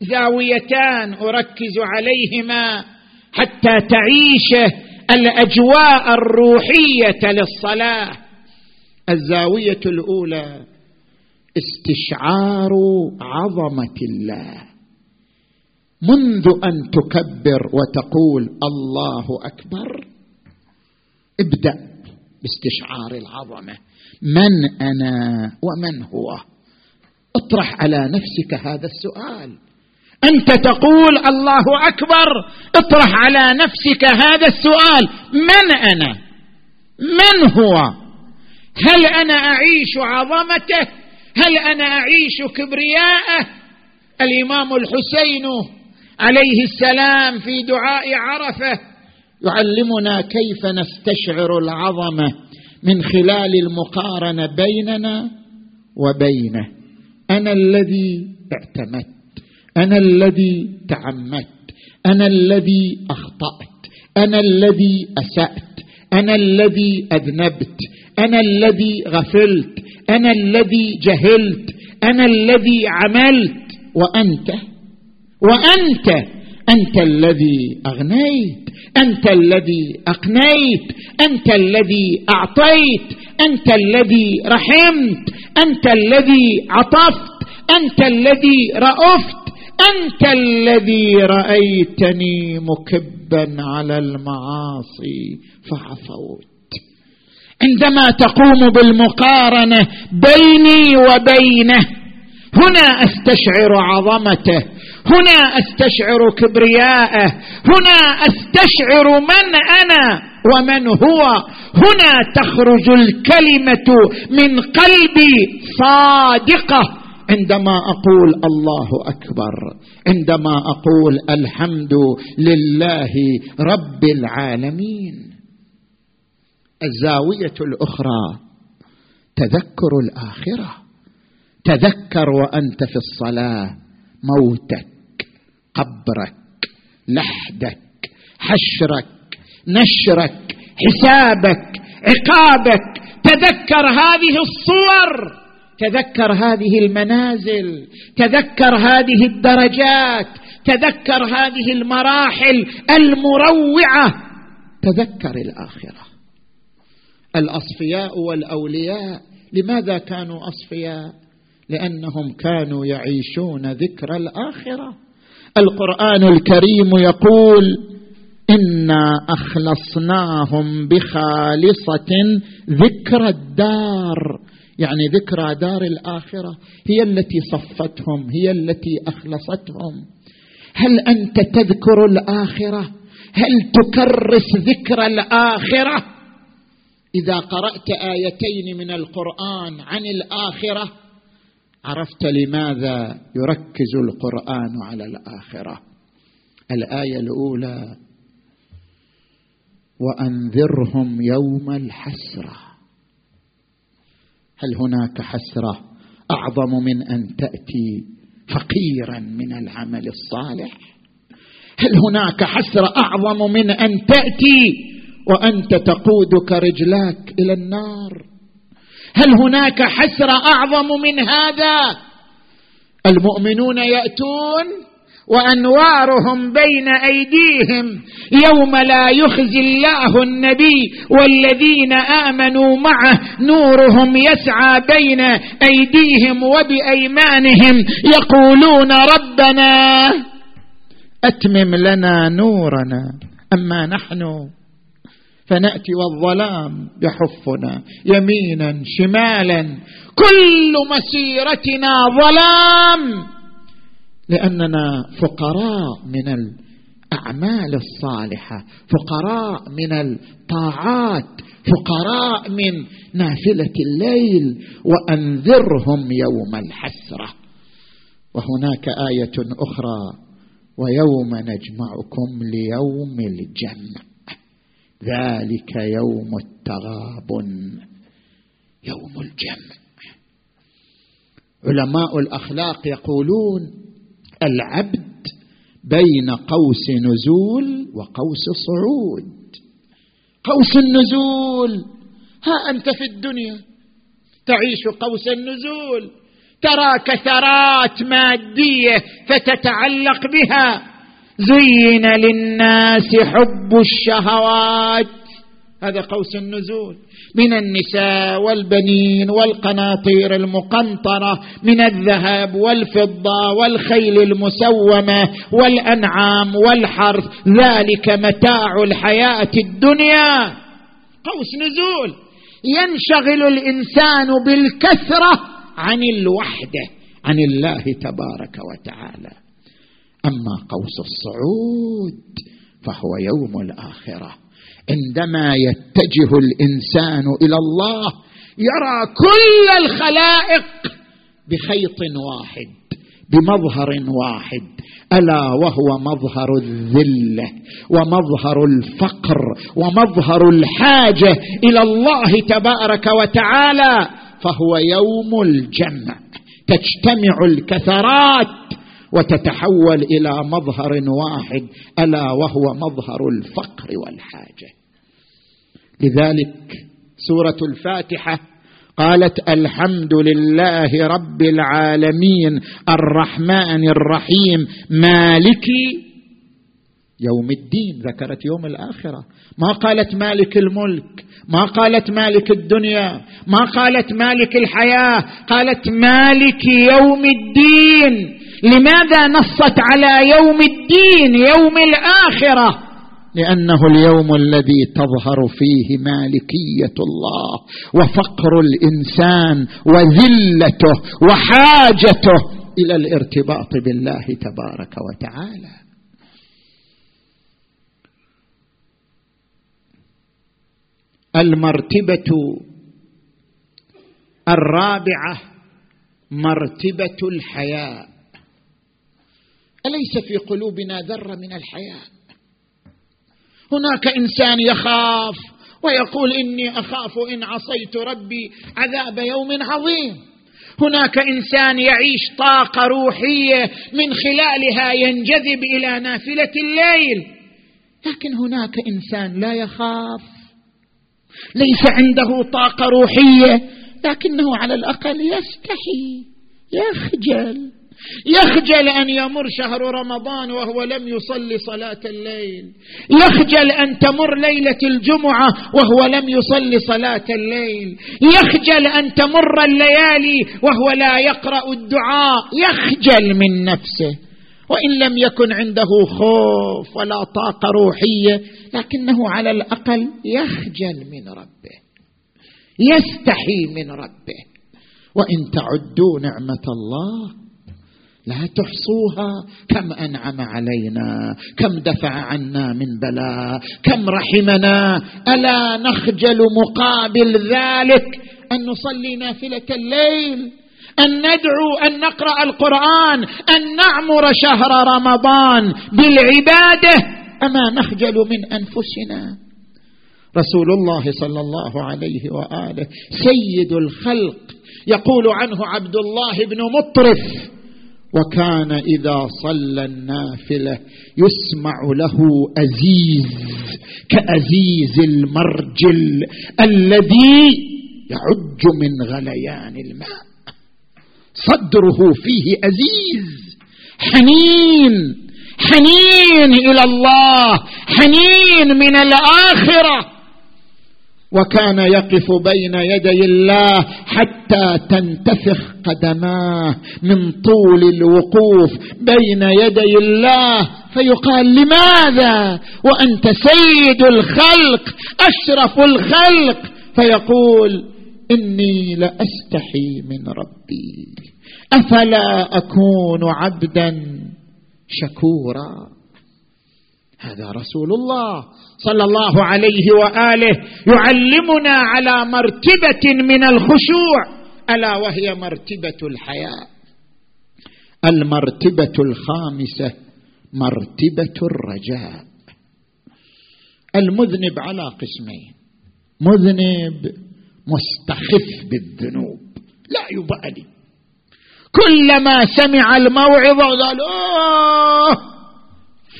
زاويتان أركز عليهما حتى تعيش الأجواء الروحية للصلاة. الزاوية الأولى استشعار عظمة الله. منذ أن تكبر وتقول الله أكبر ابدأ باستشعار العظمة. من أنا ومن هو؟ اطرح على نفسك هذا السؤال. أنت تقول الله أكبر اطرح على نفسك هذا السؤال. من أنا؟ من هو؟ هل أنا أعيش عظمته؟ هل أنا أعيش كبرياءه؟ الإمام الحسين عليه السلام في دعاء عرفة يعلمنا كيف نستشعر العظمه من خلال المقارنة بيننا وبينه. أنا الذي اعتمدت. أنا الذي تعمدت. أنا الذي أخطأت. أنا الذي أسأت. أنا الذي أذنبت أنا الذي غفلت أنا الذي جهلت أنا الذي عملت. وأنت؟ وأنت؟ أنت الذي أغنيت أنت الذي أقنيت أنت الذي أعطيت أنت الذي رحمت أنت الذي عطفت أنت الذي رأفت. أنت الذي رأيتني مكبا على المعاصي فعفوت. عندما تقوم بالمقارنة بيني وبينه هنا أستشعر عظمته هنا أستشعر كبرياءه هنا أستشعر من أنا ومن هو هنا تخرج الكلمة من قلبي صادقة. عندما أقول الله أكبر عندما أقول الحمد لله رب العالمين. الزاوية الأخرى تذكر الآخرة. تذكر وأنت في الصلاة موتك قبرك لحدك حشرك نشرك حسابك عقابك. تذكر هذه الصور. تذكر هذه المنازل تذكر هذه الدرجات تذكر هذه المراحل المروعة. تذكر الآخرة. الأصفياء والأولياء. لماذا كانوا أصفياء؟ لأنهم كانوا يعيشون ذكر الآخرة. القرآن الكريم يقول إنا أخلصناهم بخالصة ذكر الدار. يعني ذكرى دار الآخرة هي التي صفتهم هي التي أخلصتهم. هل أنت تذكر الآخرة؟ هل تكرس ذكر الآخرة؟ إذا قرأت آيتين من القرآن عن الآخرة عرفت لماذا يركز القرآن على الآخرة. الآية الأولى وأنذرهم يوم الحسرة. هل هناك حسرة أعظم من أن تأتي فقيرا من العمل الصالح؟ هل هناك حسرة أعظم من أن تأتي وأنت تقودك رجلاك إلى النار؟ هل هناك حسرة أعظم من هذا؟ المؤمنون يأتون وأنوارهم بين أيديهم يوم لا يخزي الله النبي والذين آمنوا معه نورهم يسعى بين أيديهم وبأيمانهم يقولون ربنا أتمم لنا نورنا أما نحن فنأتي والظلام يحفنا يمينا شمالا كل مسيرتنا ظلام لأننا فقراء من الأعمال الصالحة فقراء من الطاعات فقراء من نافلة الليل وأنذرهم يوم الحسرة. وهناك آية أخرى ويوم نجمعكم ليوم الجمع. ذلك يوم التغابن يوم الجمع. علماء الأخلاق يقولون العبد بين قوس نزول وقوس صعود. قوس النزول ها أنت في الدنيا. تعيش قوس النزول. ترى كثرات مادية فتتعلق بها. زين للناس حب الشهوات. هذا قوس النزول. من النساء والبنين والقناطير المقنطرة من الذهب والفضة والخيل المسومة والأنعام والحرث ذلك متاع الحياة الدنيا. قوس نزول. ينشغل الإنسان بالكثرة عن الوحدة عن الله تبارك وتعالى. أما قوس الصعود فهو يوم الآخرة. عندما يتجه الإنسان إلى الله يرى كل الخلائق بخيط واحد بمظهر واحد. ألا وهو مظهر الذله ومظهر الفقر ومظهر الحاجة إلى الله تبارك وتعالى فهو يوم الجمع. تجتمع الكثرات وتتحول إلى مظهر واحد ألا وهو مظهر الفقر والحاجة. لذلك سورة الفاتحة قالت الحمد لله رب العالمين الرحمن الرحيم مالك يوم الدين. ذكرت يوم الآخرة. ما قالت مالك الملك؟ ما قالت مالك الدنيا؟ ما قالت مالك الحياة؟ قالت مالك يوم الدين. لماذا نصت على يوم الدين يوم الآخرة؟ لأنه اليوم الذي تظهر فيه مالكية الله وفقر الإنسان وذلته وحاجته إلى الارتباط بالله تبارك وتعالى. المرتبة الرابعة مرتبة الحياء. أليس في قلوبنا ذرة من الحياء؟ هناك إنسان يخاف ويقول إني أخاف إن عصيت ربي عذاب يوم عظيم. هناك إنسان يعيش طاقة روحية من خلالها ينجذب إلى نافلة الليل. لكن هناك إنسان لا يخاف. ليس عنده طاقة روحية لكنه على الأقل يستحي يخجل. يخجل أن يمر شهر رمضان وهو لم يصلي صلاة الليل. يخجل أن تمر ليلة الجمعة وهو لم يصلي صلاة الليل. يخجل أن تمر الليالي وهو لا يقرأ الدعاء. يخجل من نفسه. وإن لم يكن عنده خوف ولا طاقة روحية لكنه على الأقل يخجل من ربه. يستحي من ربه. وإن تعدوا نعمة الله لا تحصوها. كم أنعم علينا كم دفع عنا من بلاء كم رحمنا. ألا نخجل مقابل ذلك أن نصلي نافلة الليل أن ندعو أن نقرأ القرآن أن نعمر شهر رمضان بالعبادة. أما نخجل من أنفسنا. رسول الله صلى الله عليه وآله سيد الخلق يقول عنه عبد الله بن مطرف. وكان إذا صلى النافلة يسمع له أزيز كأزيز المرجل الذي يعج من غليان الماء. صدره فيه أزيز حنين حنين إلى الله حنين من الآخرة. وكان يقف بين يدي الله حتى تنتفخ قدماه من طول الوقوف بين يدي الله. فيقال لماذا؟ وأنت سيد الخلق أشرف الخلق. فيقول إني لأستحي من ربي. أفلا أكون عبدا شكورا؟ هذا رسول الله صلى الله عليه وآله يعلمنا على مرتبة من الخشوع. ألا وهي مرتبة الحياء؟ المرتبة الخامسة مرتبة الرجاء. المذنب على قسمين. مذنب مستخف بالذنوب. لا يبالي. كلما سمع الموعظة قال أوه!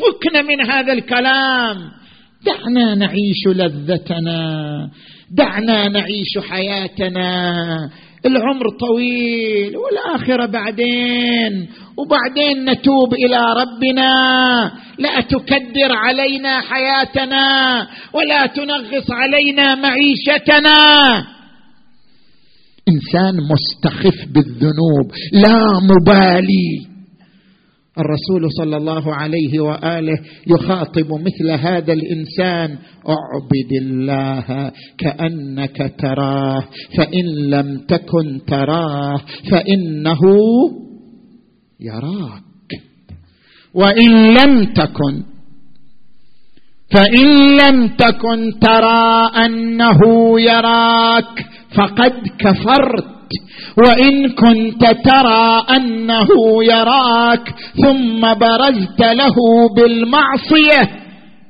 فكنا من هذا الكلام. دعنا نعيش لذتنا. دعنا نعيش حياتنا. العمر طويل والآخرة بعدين. وبعدين نتوب إلى ربنا. لا تكدر علينا حياتنا ولا تنغص علينا معيشتنا. إنسان مستخف بالذنوب. لا مبالي. الرسول صلى الله عليه وآله يخاطب مثل هذا الإنسان أعبد الله كأنك تراه فإن لم تكن تراه فإنه يراك. وإن لم تكن فإن لم تكن ترى أنه يراك فقد كفرت. وإن كنت ترى أنه يراك ثم برزت له بالمعصية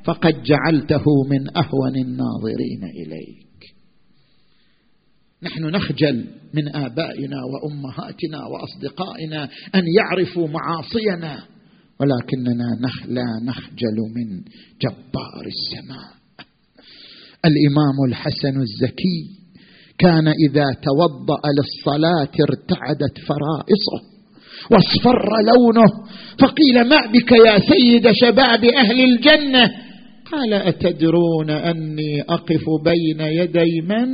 فقد جعلته من أهون الناظرين إليك. نحن نخجل من آبائنا وأمهاتنا وأصدقائنا أن يعرفوا معاصينا ولكننا لا نخجل من جبار السماء. الإمام الحسن الزكي كان إذا توضأ للصلاة ارتعدت فرائصه واصفر لونه فقيل ما بك يا سيد شباب أهل الجنة؟ قال أتدرون أني أقف بين يدي من؟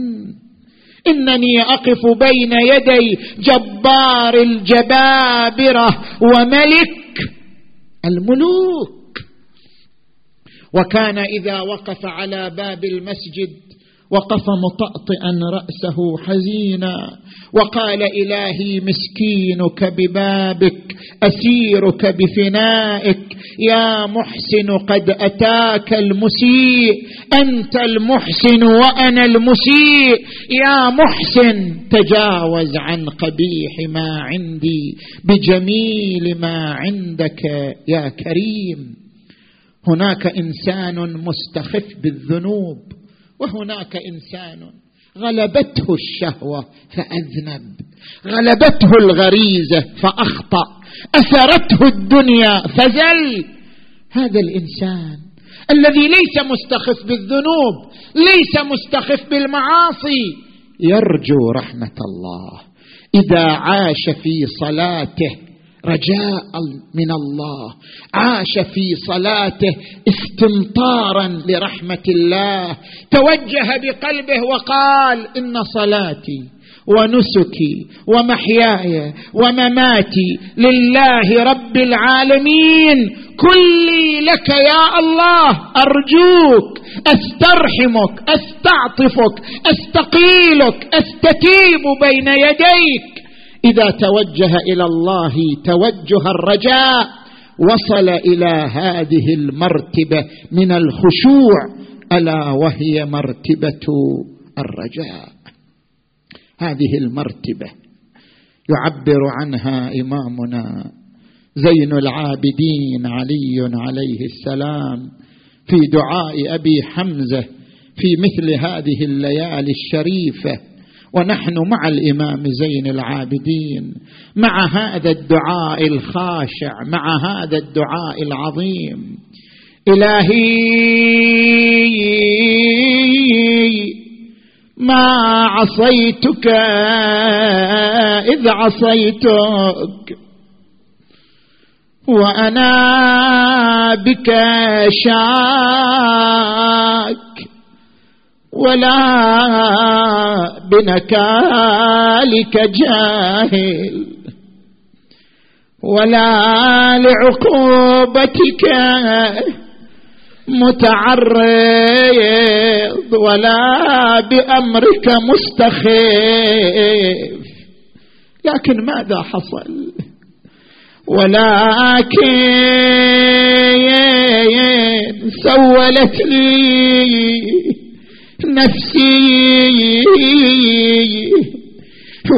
إنني أقف بين يدي جبار الجبابرة وملك الملوك. وكان إذا وقف على باب المسجد وقف مطأطئا رأسه حزينا وقال إلهي مسكينك ببابك أسيرك بفنائك يا محسن قد أتاك المسيء أنت المحسن وأنا المسيء يا محسن تجاوز عن قبيح ما عندي بجميل ما عندك يا كريم. هناك إنسان مستخف بالذنوب وهناك إنسان غلبته الشهوة فأذنب غلبته الغريزة فأخطأ أثرته الدنيا فزل. هذا الإنسان الذي ليس مستخف بالذنوب ليس مستخف بالمعاصي يرجو رحمة الله. إذا عاش في صلاته رجاء من الله. عاش في صلاته استمطارا لرحمة الله. توجه بقلبه وقال إن صلاتي ونسكي ومحياي ومماتي لله رب العالمين. كلي لك يا الله أرجوك أسترحمك أستعطفك أستقيلك أستتيب بين يديك. إذا توجه إلى الله توجه الرجاء وصل إلى هذه المرتبة من الخشوع ألا وهي مرتبة الرجاء. هذه المرتبة يعبر عنها إمامنا زين العابدين علي عليه السلام في دعاء أبي حمزة في مثل هذه الليالي الشريفة. ونحن مع الإمام زين العابدين مع هذا الدعاء الخاشع مع هذا الدعاء العظيم. إلهي ما عصيتك إذ عصيتك وأنا بك شاك. ولا بنكالك جاهل ولا لعقوبتك متعرض ولا بأمرك مستخف لكن ماذا حصل؟ ولكن سولت لي نفسي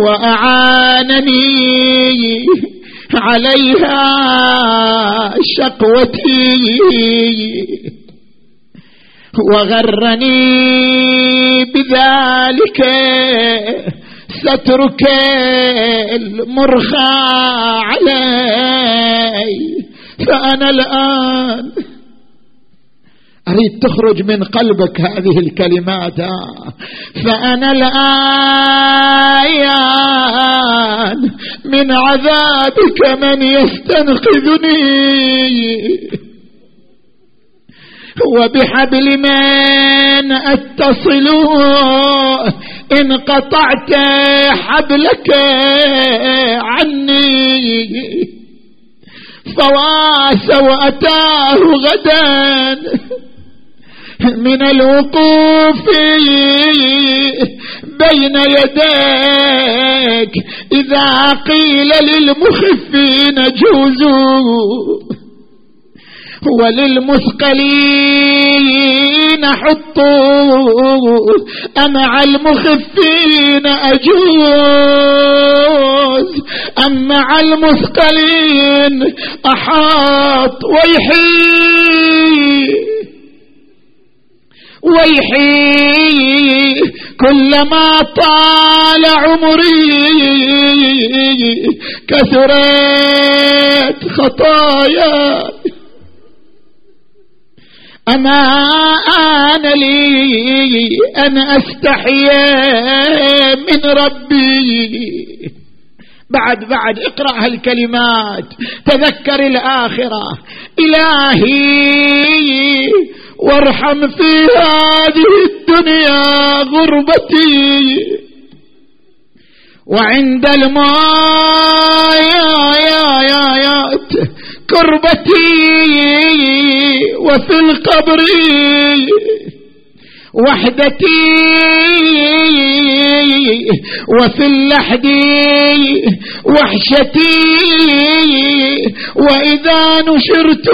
وأعانني عليها شقوتي وغرني بذلك سترك المرخى علي فأنا الآن اريد تخرج من قلبك هذه الكلمات؟ فأنا الان من عذابك من يستنقذني. وبحبل من أتصل. إن قطعت حبلك عني. فواس وأتاه غدا. من الوقوف بين يديك. إذا قيل للمخفين جوزوا وللمثقلين حطوا. أمع المخفين أجوز. أم مع المثقلين أحاط ويحي ويحي كلما طال عمري كثرت خطاياي. أما آن لي أن أستحيا من ربي. بعد بعد اقرأ هالكلمات تذكر الآخرة. إلهي وارحم في هذه الدنيا غربتي. وعند الماء يا يا يا يا كربتي وفي القبر. وحدتي وفي اللحد وحشتي وإذا نشرت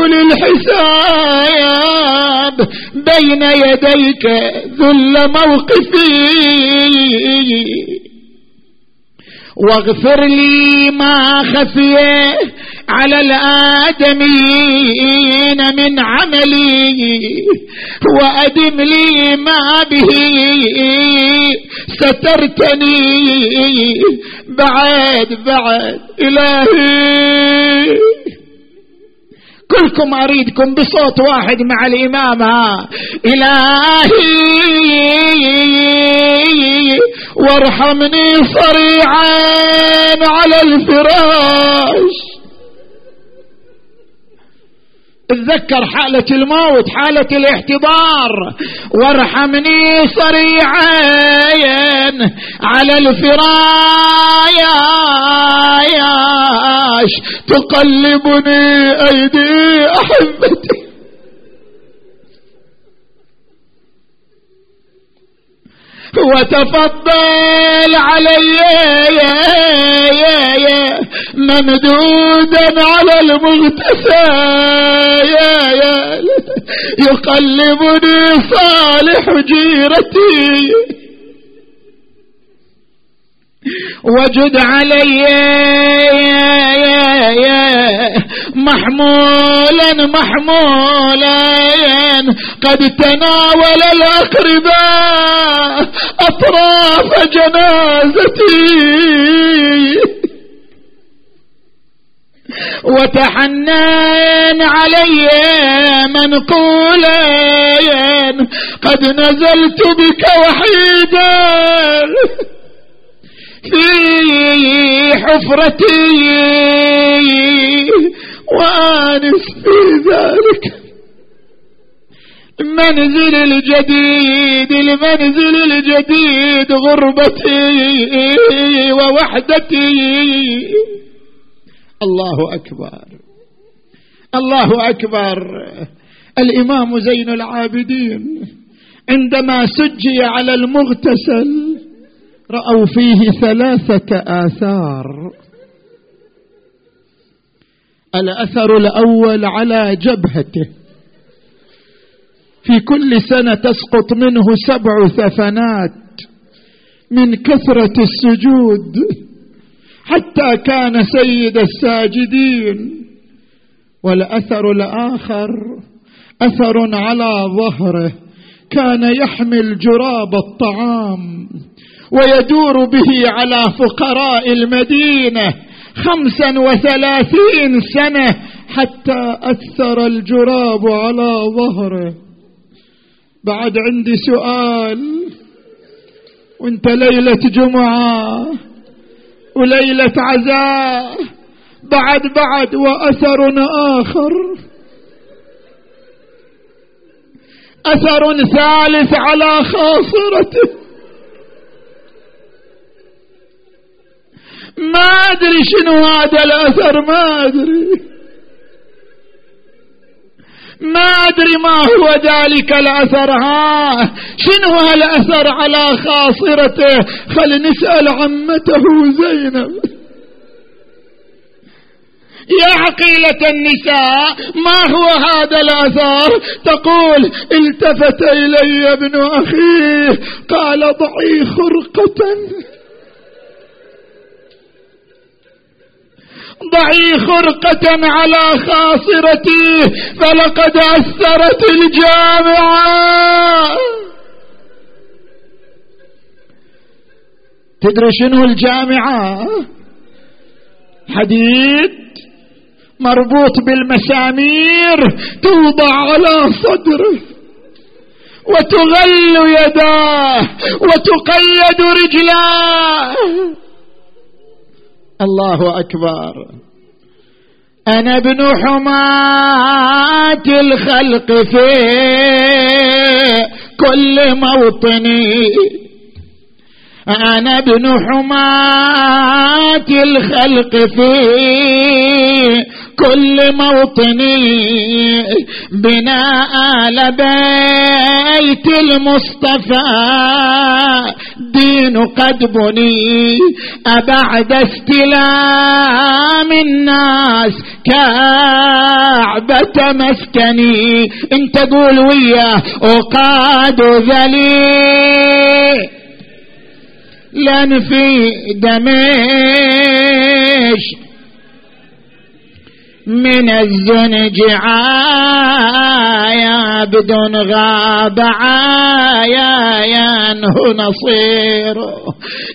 للحساب بين يديك ذل موقفي واغفر لي ما خفي على الآدمين من عملي وأدم لي ما به. سترتني بعد بعد إلهي. كلكم أريدكم بصوت واحد مع الإمام ها. إلهي وارحمني صريعا على الفراش. تذكر حالة الموت حالة الاحتضار. وارحمني صريعا على الفراياش تقلبني أيدي أحبتي. وتفضل علي ممدودا على المغتسى يقلبني صالح جيرتي. وجد علي يا يا يا محمولا محمولا. قد تناول الأقرباء أطراف جنازتي. وتحنن علي منقولا. قد نزلت بك وحيدا. حفرتي وأنس في ذلك المنزل الجديد المنزل الجديد غربتي ووحدتي. الله أكبر. الله أكبر. الإمام زين العابدين عندما سجي على المغتسل رأوا فيه ثلاثة آثار. الأثر الأول على جبهته. في كل سنة تسقط منه سبع ثفنات من كثرة السجود حتى كان سيد الساجدين. والأثر الآخر أثر على ظهره كان يحمل جراب الطعام. ويدور به على فقراء المدينة خمسا وثلاثين سنة حتى أثر الجراب على ظهره. بعد عندي سؤال. وانت ليلة جمعة وليلة عزاء. بعد بعد وأثر آخر. أثر ثالث على خاصرته. ما أدري شنو هذا الأثر ما أدري. ما أدري ما هو ذلك الأثر ها. شنو هالأثر على خاصرته؟ خل نسأل عمته زينب. يا عقيلة النساء ما هو هذا الأثر؟ تقول التفت إلي ابن أخيه قال ضعي خرقة ضعي خرقة على خاصرتي فلقد أثرت الجامعة. تدري شنو الجامعة؟ حديد مربوط بالمسامير توضع على صدره وتغل يداه وتقيد رجلاه. الله أكبر. أنا ابن حماة الخلق في كل موطني. أنا ابن حماة الخلق في كل موطني بناء آل بيت المصطفى. دين قد بني أبعد استلام الناس. كعبة مسكني. انت قول وياه أقاد ذليل لن في دمشق من الزنج عايا بدون غاب عايا نصير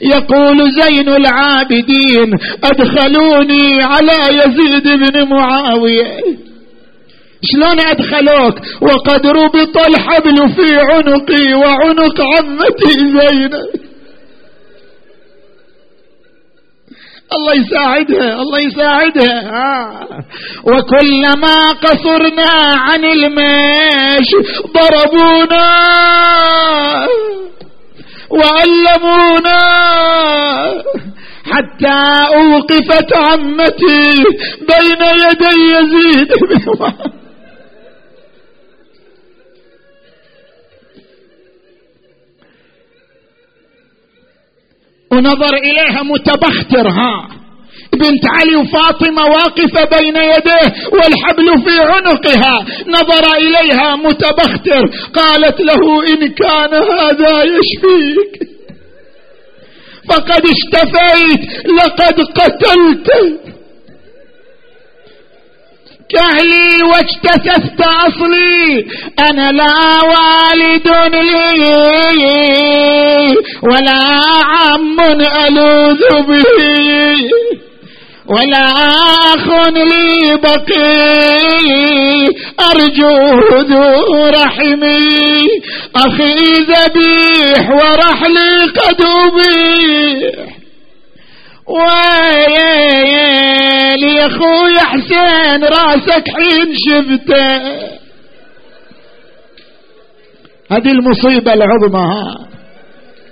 يقول زين العابدين أدخلوني على يزيد بن معاوية. شلون أدخلوك؟ وقد ربط الحبل في عنقي وعنق عمتي زينب. الله يساعدها الله يساعدها ها. وكلما قصرنا عن المش ضربونا وألمونا حتى أوقفت عمتي بين يدي يزيد بن ونظر إليها متبختر ها. بنت علي وفاطمة واقفة بين يديه والحبل في عنقها. نظر إليها متبختر قالت له إن كان هذا يشفيك. فقد اشتفيت لقد قتلت. كهلي واجتثثت أصلي. أنا لا والد لي ولا عم ألوذ به ولا أخ لي بقي. أرجو ذو رحمي. أخي ذبيح ورحلي قد أبيح ويلي يا أخوي حسين راسك حين شفته. هذه المصيبة العظمى. ها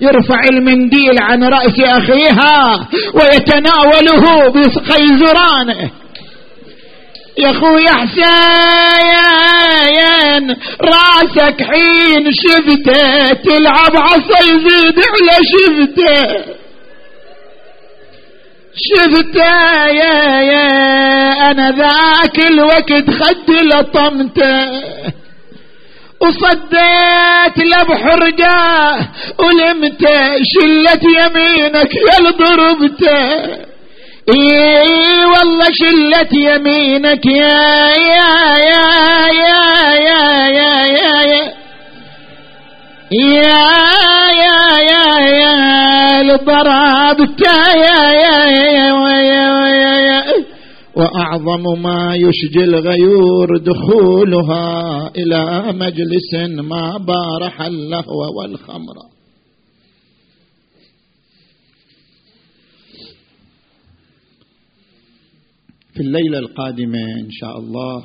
يرفع المنديل عن رأس أخيها ويتناوله بخيزرانه يا أخوي حسين راسك حين شفته تلعب عصا يزيد على شفته. شفته يا يا أنا ذاك الوقت خدي لطمته وصديت لبحرقه ولمته شلت يمينك يا ضربته اي والله شلت يمينك يا يا يا يا يا يا, يا, يا, يا يا يا يا الضرب يا يا يا يا يا وأعظم ما يشجي الغيور دخولها إلى مجلس ما بارح اللهو والخمر. في الليلة القادمة إن شاء الله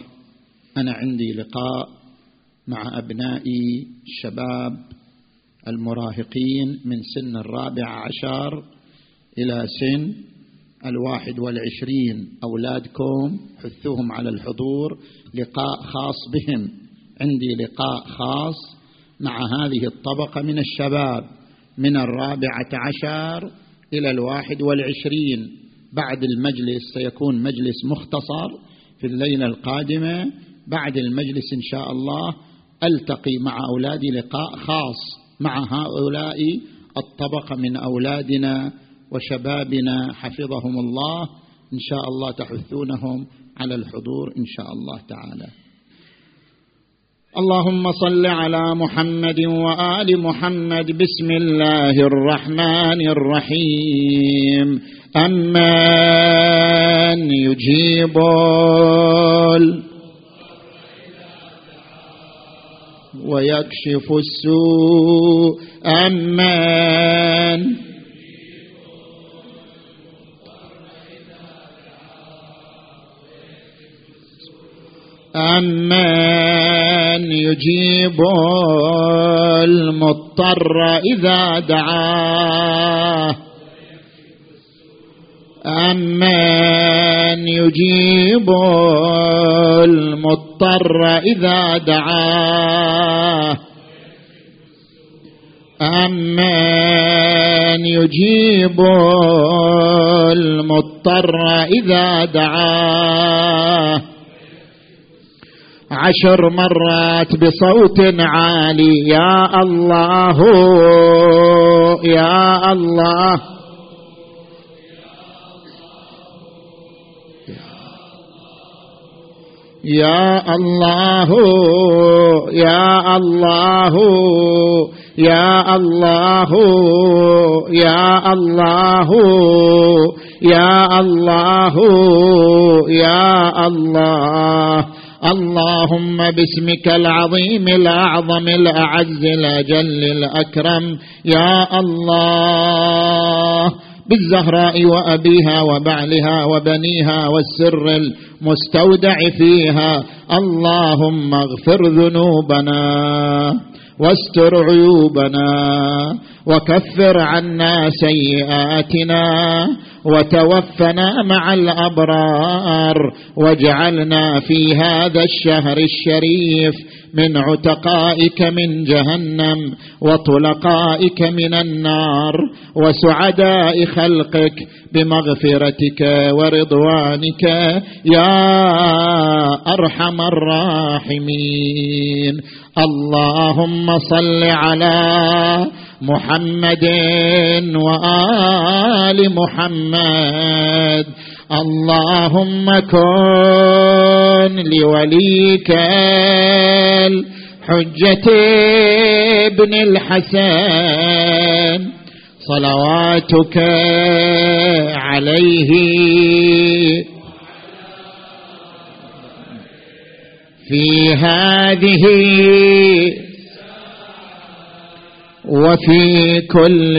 أنا عندي لقاء مع أبنائي الشباب المراهقين من سن الرابع عشر إلى سن الواحد والعشرين. أولادكم حثوهم على الحضور لقاء خاص بهم. عندي لقاء خاص مع هذه الطبقة من الشباب من الرابعة عشر إلى الواحد والعشرين. بعد المجلس سيكون مجلس مختصر في الليلة القادمة. بعد المجلس إن شاء الله ألتقي مع أولادي لقاء خاص. مع هؤلاء الطبقة من أولادنا وشبابنا حفظهم الله. إن شاء الله تحثونهم على الحضور إن شاء الله تعالى. اللهم صل على محمد وآل محمد. بسم الله الرحمن الرحيم. أمن يجيب ويكشف السوء أمن أمن يجيب المضطر إذا دعاه أمن يجيب المضطر إذا دعاه. أمن يجيب المضطر إذا دعاه. عشر مرات بصوت عالي يا الله يا الله. يا الله يا الله يا الله يا الله يا الله يا الله. اللهم باسمك العظيم الأعظم الأعز الأجل الأكرم. يا الله. بالزهراء وأبيها وبعلها وبنيها والسر المستودع فيها اللهم اغفر ذنوبنا واستر عيوبنا وكفر عنا سيئاتنا وتوفنا مع الأبرار واجعلنا في هذا الشهر الشريف من عتقائك من جهنم وطلقائك من النار وسعداء خلقك بمغفرتك ورضوانك يا أرحم الراحمين. اللهم صل على محمد وآل محمد. اللهم كن لوليك الحجة ابن الحسن. صلواتك عليه في هذه وفي كل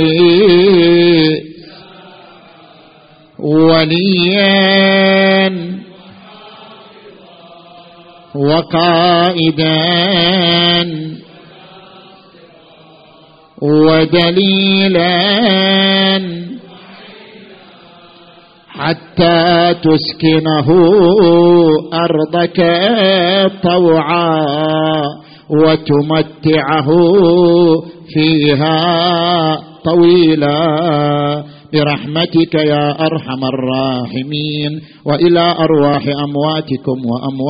وليا وقائدا ودليلا حتى تسكنه أرضك طوعا وتمتعه فيها طويلا. برحمتك يا أرحم الراحمين. وإلى أرواح أمواتكم وأموات